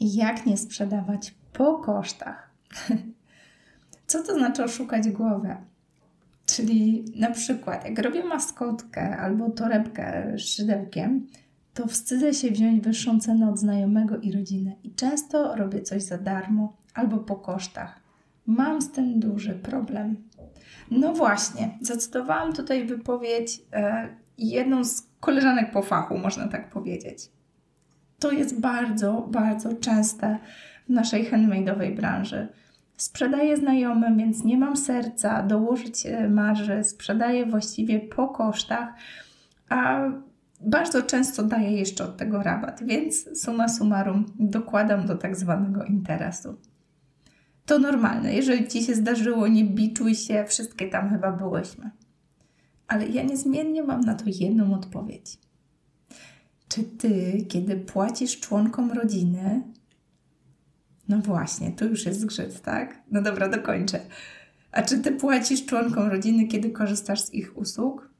Jak nie sprzedawać po kosztach? Co to znaczy oszukać głowę? Czyli na przykład, jak robię maskotkę albo torebkę z szydełkiem, to wstydzę się wziąć wyższą cenę od znajomego i rodziny. I często robię coś za darmo albo po kosztach. Mam z tym duży problem. No właśnie, zacytowałam tutaj wypowiedź e, jedną z koleżanek po fachu, można tak powiedzieć. To jest bardzo, bardzo częste w naszej handmade'owej branży. Sprzedaję znajomym, więc nie mam serca dołożyć e, marży, sprzedaję właściwie po kosztach, a bardzo często daję jeszcze od tego rabat, więc suma summarum dokładam do tak zwanego interesu. To normalne, jeżeli ci się zdarzyło, nie biczuj się, wszystkie tam chyba byłyśmy. Ale ja niezmiennie mam na to jedną odpowiedź. Czy ty, kiedy płacisz członkom rodziny, no właśnie, to już jest zgrzyt, tak? No dobra, dokończę. A czy ty płacisz członkom rodziny, kiedy korzystasz z ich usług?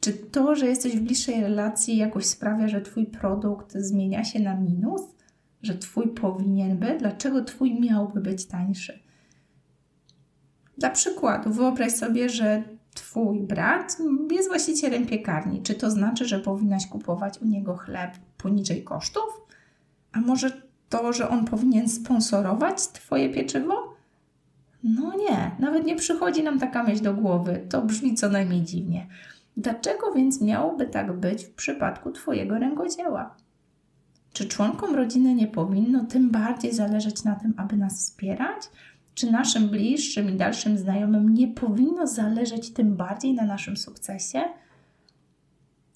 Czy to, że jesteś w bliższej relacji, jakoś sprawia, że twój produkt zmienia się na minus? Że twój powinien być? Dlaczego twój miałby być tańszy? Dla przykładu, wyobraź sobie, że twój brat jest właścicielem piekarni. Czy to znaczy, że powinnaś kupować u niego chleb poniżej kosztów? A może to, że on powinien sponsorować Twoje pieczywo? No nie, nawet nie przychodzi nam taka myśl do głowy. To brzmi co najmniej dziwnie. Dlaczego więc miałoby tak być w przypadku Twojego rękodzieła? Czy członkom rodziny nie powinno tym bardziej zależeć na tym, aby nas wspierać? Czy naszym bliższym i dalszym znajomym nie powinno zależeć tym bardziej na naszym sukcesie?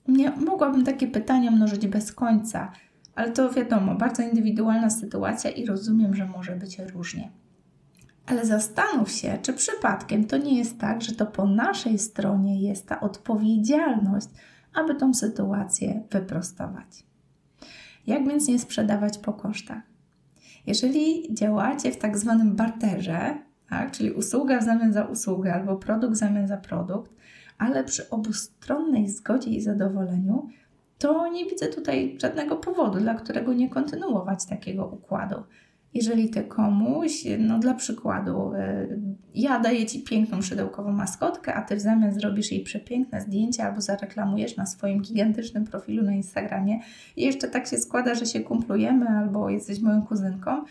Nie, mogłabym takie pytania mnożyć bez końca, ale to wiadomo, bardzo indywidualna sytuacja i rozumiem, że może być różnie. Ale zastanów się, czy przypadkiem to nie jest tak, że to po naszej stronie jest ta odpowiedzialność, aby tą sytuację wyprostować. Jak więc nie sprzedawać po kosztach? Jeżeli działacie w tak zwanym barterze, tak, czyli usługa w zamian za usługę albo produkt w zamian za produkt, ale przy obustronnej zgodzie i zadowoleniu, to nie widzę tutaj żadnego powodu, dla którego nie kontynuować takiego układu. Jeżeli ty komuś, no dla przykładu, e, ja daję ci piękną szydełkową maskotkę, a ty w zamian zrobisz jej przepiękne zdjęcie albo zareklamujesz na swoim gigantycznym profilu na Instagramie i jeszcze tak się składa, że się kumplujemy albo jesteś moją kuzynką,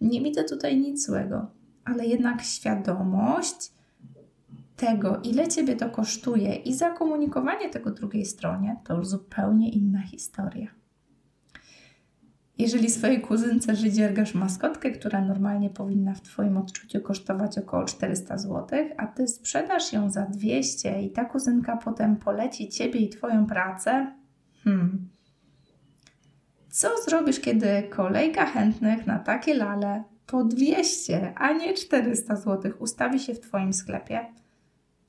nie widzę tutaj nic złego, ale jednak świadomość, tego, ile ciebie to kosztuje i zakomunikowanie tego drugiej stronie, to już zupełnie inna historia. Jeżeli swojej kuzynce wydziergasz maskotkę, która normalnie powinna w Twoim odczuciu kosztować około 400 zł, a Ty sprzedasz ją za 200 i ta kuzynka potem poleci Ciebie i Twoją pracę, hmm. Co zrobisz, kiedy kolejka chętnych na takie lale po 200, a nie 400 zł ustawi się w Twoim sklepie?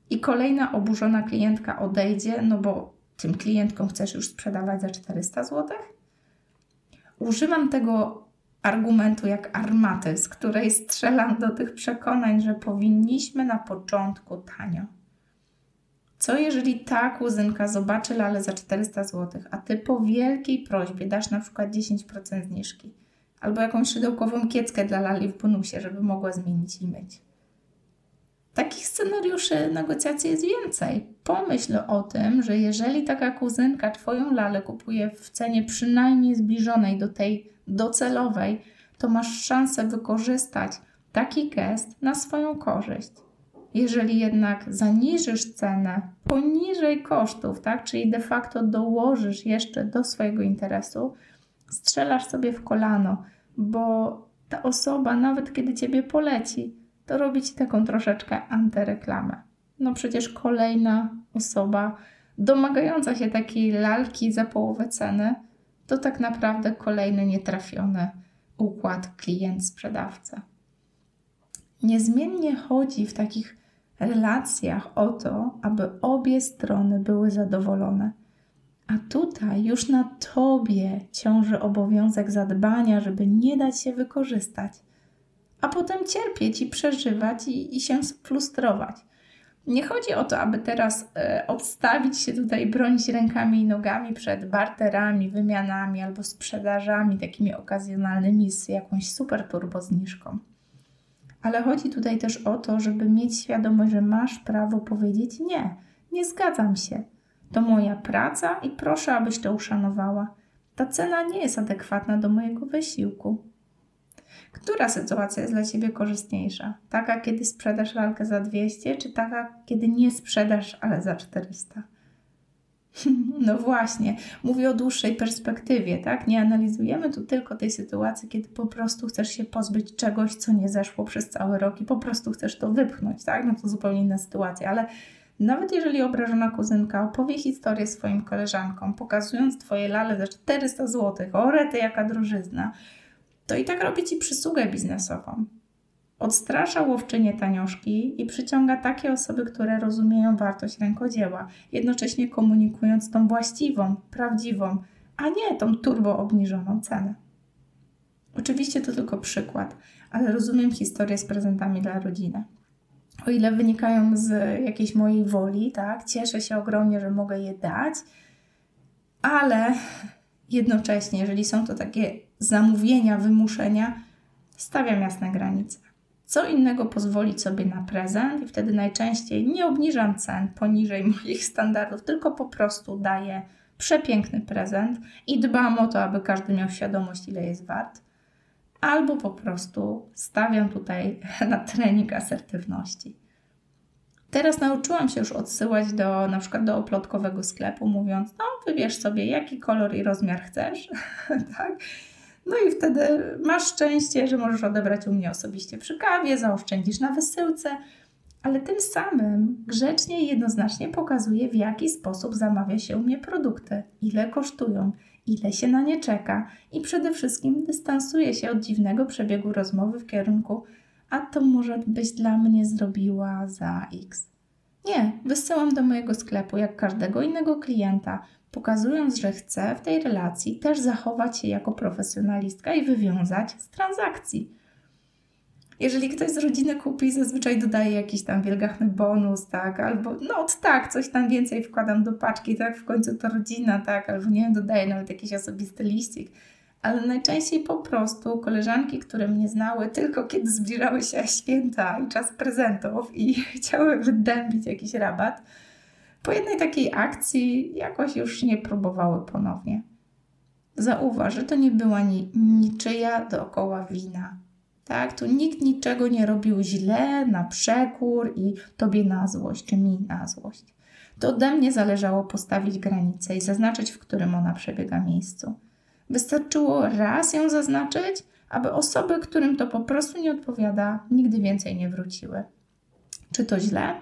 i kolejna oburzona klientka odejdzie, no bo tym klientkom chcesz już sprzedawać za 400 zł? Używam tego argumentu jak armaty, z której strzelam do tych przekonań, że powinniśmy na początku tanio. Co jeżeli ta kuzynka zobaczy lalę za 400 zł, a ty po wielkiej prośbie dasz na przykład 10% zniżki? Albo jakąś szydełkową kieckę dla lali w bonusie, żeby mogła zmienić image. Takich scenariuszy negocjacji jest więcej. Pomyśl o tym, że jeżeli taka kuzynka Twoją lalę kupuje w cenie przynajmniej zbliżonej do tej docelowej, to masz szansę wykorzystać taki gest na swoją korzyść. Jeżeli jednak zaniżysz cenę poniżej kosztów, tak, czyli de facto dołożysz jeszcze do swojego interesu, strzelasz sobie w kolano, bo ta osoba, nawet kiedy ciebie poleci, to robić taką troszeczkę antyreklamę. No przecież kolejna osoba domagająca się takiej lalki za połowę ceny, to tak naprawdę kolejny nietrafiony układ klient-sprzedawca. Niezmiennie chodzi w takich relacjach o to, aby obie strony były zadowolone. A tutaj już na tobie ciąży obowiązek zadbania, żeby nie dać się wykorzystać a potem cierpieć i przeżywać i, i się frustrować. Nie chodzi o to, aby teraz e, odstawić się tutaj, bronić rękami i nogami przed barterami, wymianami albo sprzedażami takimi okazjonalnymi z jakąś super turbo zniżką. Ale chodzi tutaj też o to, żeby mieć świadomość, że masz prawo powiedzieć nie, nie zgadzam się. To moja praca i proszę, abyś to uszanowała. Ta cena nie jest adekwatna do mojego wysiłku. Która sytuacja jest dla Ciebie korzystniejsza? Taka, kiedy sprzedasz lalkę za 200, czy taka, kiedy nie sprzedasz, ale za 400? No właśnie, mówię o dłuższej perspektywie, tak? Nie analizujemy tu tylko tej sytuacji, kiedy po prostu chcesz się pozbyć czegoś, co nie zeszło przez cały rok i po prostu chcesz to wypchnąć, tak? No to zupełnie inna sytuacja, ale nawet jeżeli obrażona kuzynka opowie historię swoim koleżankom, pokazując Twoje lale za 400 zł, o rety jaka drożyzna, to i tak robi Ci przysługę biznesową. Odstrasza łowczynie tanioszki i przyciąga takie osoby, które rozumieją wartość rękodzieła, jednocześnie komunikując tą właściwą, prawdziwą, a nie tą turbo obniżoną cenę. Oczywiście to tylko przykład, ale rozumiem historię z prezentami dla rodziny. O ile wynikają z jakiejś mojej woli, tak, cieszę się ogromnie, że mogę je dać, ale jednocześnie, jeżeli są to takie zamówienia, wymuszenia, stawiam jasne granice. Co innego pozwolić sobie na prezent i wtedy najczęściej nie obniżam cen poniżej moich standardów, tylko po prostu daję przepiękny prezent i dbam o to, aby każdy miał świadomość, ile jest wart. Albo po prostu stawiam tutaj na trening asertywności. Teraz nauczyłam się już odsyłać do na przykład do oplotkowego sklepu, mówiąc: No, wybierz sobie jaki kolor i rozmiar chcesz, tak? No i wtedy masz szczęście, że możesz odebrać u mnie osobiście przy kawie, zaoszczędzisz na wysyłce, ale tym samym grzecznie i jednoznacznie pokazuje, w jaki sposób zamawia się u mnie produkty, ile kosztują, ile się na nie czeka i przede wszystkim dystansuje się od dziwnego przebiegu rozmowy w kierunku a to może byś dla mnie zrobiła za X. Nie, wysyłam do mojego sklepu jak każdego innego klienta, pokazując, że chcę w tej relacji też zachować się jako profesjonalistka i wywiązać z transakcji. Jeżeli ktoś z rodziny kupi, zazwyczaj dodaje jakiś tam wielgachny bonus, tak, albo no tak, coś tam więcej wkładam do paczki, tak, w końcu to rodzina, tak, albo nie dodaję nawet jakiś osobisty liścik ale najczęściej po prostu koleżanki, które mnie znały tylko kiedy zbliżały się święta i czas prezentów i chciały wydębić jakiś rabat, po jednej takiej akcji jakoś już nie próbowały ponownie. Zauważ, że to nie była ni niczyja dookoła wina. Tak, tu nikt niczego nie robił źle, na przekór i tobie na złość, czy mi na złość. To ode mnie zależało postawić granicę i zaznaczyć, w którym ona przebiega miejscu. Wystarczyło raz ją zaznaczyć, aby osoby, którym to po prostu nie odpowiada, nigdy więcej nie wróciły. Czy to źle?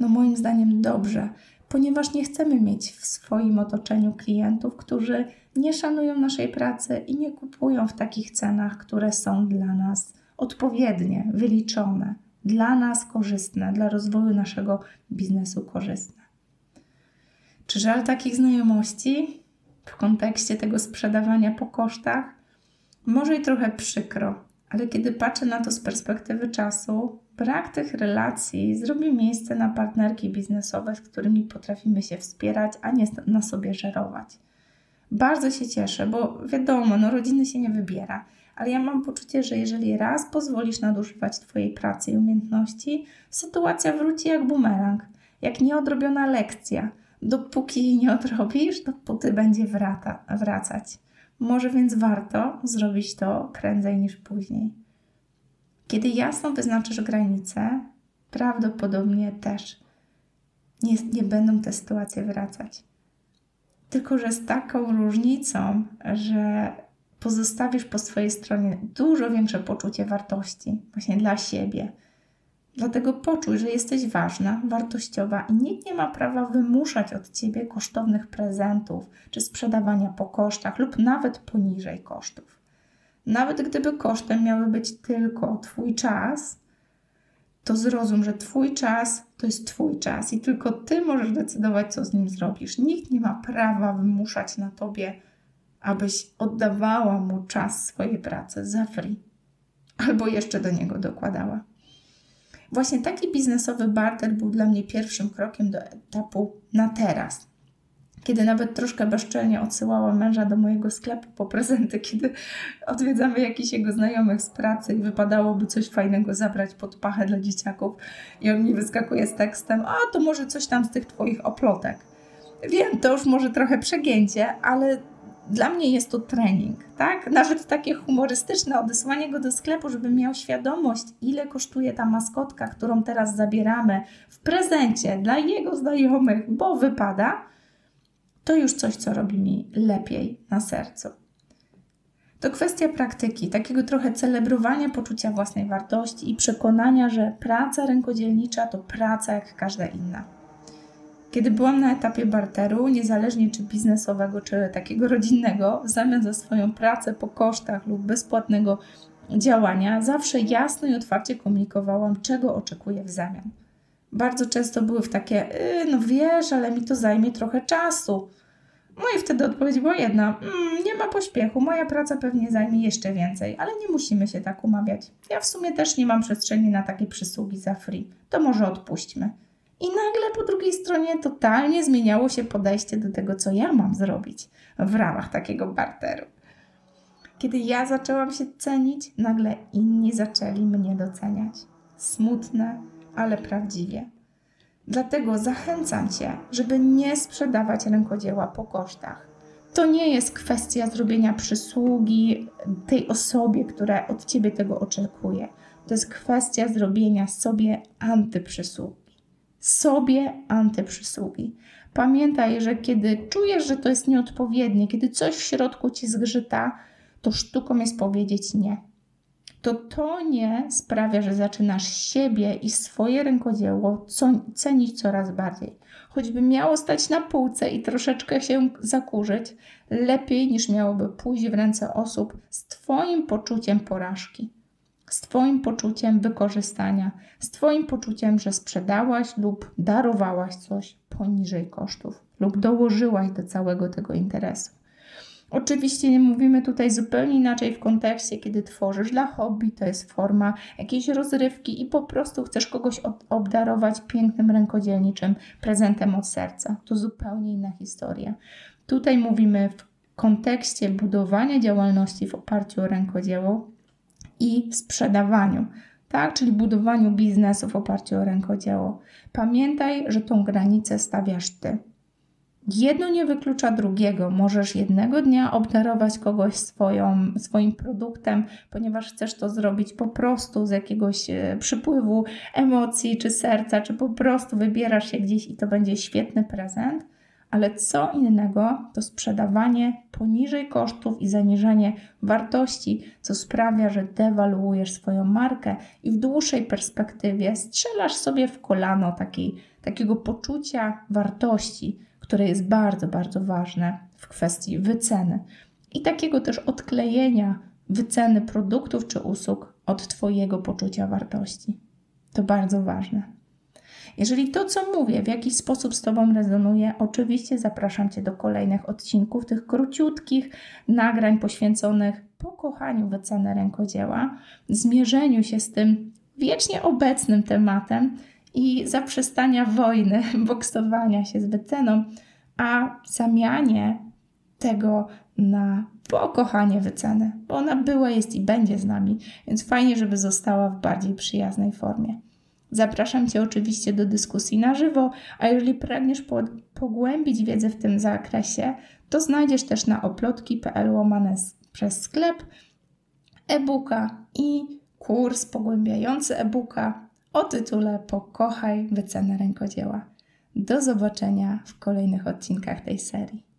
No, moim zdaniem dobrze, ponieważ nie chcemy mieć w swoim otoczeniu klientów, którzy nie szanują naszej pracy i nie kupują w takich cenach, które są dla nas odpowiednie, wyliczone, dla nas korzystne, dla rozwoju naszego biznesu korzystne. Czy żal takich znajomości? W kontekście tego sprzedawania po kosztach, może i trochę przykro, ale kiedy patrzę na to z perspektywy czasu, brak tych relacji zrobi miejsce na partnerki biznesowe, z którymi potrafimy się wspierać, a nie na sobie żerować. Bardzo się cieszę, bo wiadomo, no rodziny się nie wybiera, ale ja mam poczucie, że jeżeli raz pozwolisz nadużywać Twojej pracy i umiejętności, sytuacja wróci jak bumerang, jak nieodrobiona lekcja – Dopóki jej nie odrobisz, dopóty będzie wrata, wracać. Może więc warto zrobić to prędzej niż później. Kiedy jasno wyznaczysz granice, prawdopodobnie też nie, nie będą te sytuacje wracać. Tylko, że z taką różnicą, że pozostawisz po swojej stronie dużo większe poczucie wartości właśnie dla siebie, Dlatego poczuj, że jesteś ważna, wartościowa i nikt nie ma prawa wymuszać od ciebie kosztownych prezentów czy sprzedawania po kosztach lub nawet poniżej kosztów. Nawet gdyby kosztem miały być tylko Twój czas, to zrozum, że Twój czas to jest Twój czas i tylko Ty możesz decydować, co z nim zrobisz. Nikt nie ma prawa wymuszać na Tobie, abyś oddawała mu czas swojej pracy za free albo jeszcze do niego dokładała. Właśnie taki biznesowy barter był dla mnie pierwszym krokiem do etapu na teraz kiedy nawet troszkę bezczelnie odsyłałam męża do mojego sklepu po prezenty, kiedy odwiedzamy jakichś jego znajomych z pracy i wypadałoby coś fajnego zabrać pod pachę dla dzieciaków i on mi wyskakuje z tekstem, a to może coś tam z tych Twoich oplotek. Wiem, to już może trochę przegięcie, ale dla mnie jest to trening, tak? Nawet takie humorystyczne odesłanie go do sklepu, żeby miał świadomość, ile kosztuje ta maskotka, którą teraz zabieramy w prezencie dla jego znajomych, bo wypada, to już coś, co robi mi lepiej na sercu. To kwestia praktyki, takiego trochę celebrowania poczucia własnej wartości i przekonania, że praca rękodzielnicza to praca jak każda inna. Kiedy byłam na etapie barteru, niezależnie czy biznesowego, czy takiego rodzinnego, w zamian za swoją pracę po kosztach lub bezpłatnego działania, zawsze jasno i otwarcie komunikowałam, czego oczekuję w zamian. Bardzo często były w takie, yy, no wiesz, ale mi to zajmie trochę czasu. No i wtedy odpowiedź była jedna: mm, Nie ma pośpiechu, moja praca pewnie zajmie jeszcze więcej, ale nie musimy się tak umawiać. Ja w sumie też nie mam przestrzeni na takie przysługi za free. To może odpuśćmy. I nagle po drugiej stronie totalnie zmieniało się podejście do tego, co ja mam zrobić w ramach takiego barteru. Kiedy ja zaczęłam się cenić, nagle inni zaczęli mnie doceniać. Smutne, ale prawdziwie. Dlatego zachęcam Cię, żeby nie sprzedawać rękodzieła po kosztach. To nie jest kwestia zrobienia przysługi tej osobie, która od Ciebie tego oczekuje. To jest kwestia zrobienia sobie antyprzysługi. Sobie antyprzysługi. Pamiętaj, że kiedy czujesz, że to jest nieodpowiednie, kiedy coś w środku Ci zgrzyta, to sztuką jest powiedzieć nie to to nie sprawia, że zaczynasz siebie i swoje rękodzieło cenić coraz bardziej. Choćby miało stać na półce i troszeczkę się zakurzyć, lepiej niż miałoby pójść w ręce osób z Twoim poczuciem porażki, z Twoim poczuciem wykorzystania, z Twoim poczuciem, że sprzedałaś lub darowałaś coś poniżej kosztów lub dołożyłaś do całego tego interesu. Oczywiście nie mówimy tutaj zupełnie inaczej w kontekście, kiedy tworzysz dla hobby, to jest forma jakiejś rozrywki i po prostu chcesz kogoś obdarować pięknym rękodzielniczym prezentem od serca. To zupełnie inna historia. Tutaj mówimy w kontekście budowania działalności w oparciu o rękodzieło i sprzedawaniu, tak? czyli budowaniu biznesu w oparciu o rękodzieło. Pamiętaj, że tą granicę stawiasz ty. Jedno nie wyklucza drugiego. Możesz jednego dnia obdarować kogoś swoją, swoim produktem, ponieważ chcesz to zrobić po prostu z jakiegoś e, przypływu emocji czy serca, czy po prostu wybierasz się gdzieś i to będzie świetny prezent. Ale co innego to sprzedawanie poniżej kosztów i zaniżanie wartości, co sprawia, że dewaluujesz swoją markę i w dłuższej perspektywie strzelasz sobie w kolano takiej, takiego poczucia wartości które jest bardzo, bardzo ważne w kwestii wyceny i takiego też odklejenia wyceny produktów czy usług od Twojego poczucia wartości. To bardzo ważne. Jeżeli to, co mówię, w jakiś sposób z Tobą rezonuje, oczywiście zapraszam Cię do kolejnych odcinków, tych króciutkich nagrań poświęconych pokochaniu wyceny rękodzieła, zmierzeniu się z tym wiecznie obecnym tematem i zaprzestania wojny, boksowania się z wyceną, a zamianie tego na pokochanie wyceny, bo ona była, jest i będzie z nami, więc fajnie, żeby została w bardziej przyjaznej formie. Zapraszam Cię oczywiście do dyskusji na żywo, a jeżeli pragniesz po, pogłębić wiedzę w tym zakresie, to znajdziesz też na oplotki.pl łamane przez sklep e-booka i kurs pogłębiający e-booka o tytule Pokochaj wycenę rękodzieła. Do zobaczenia w kolejnych odcinkach tej serii.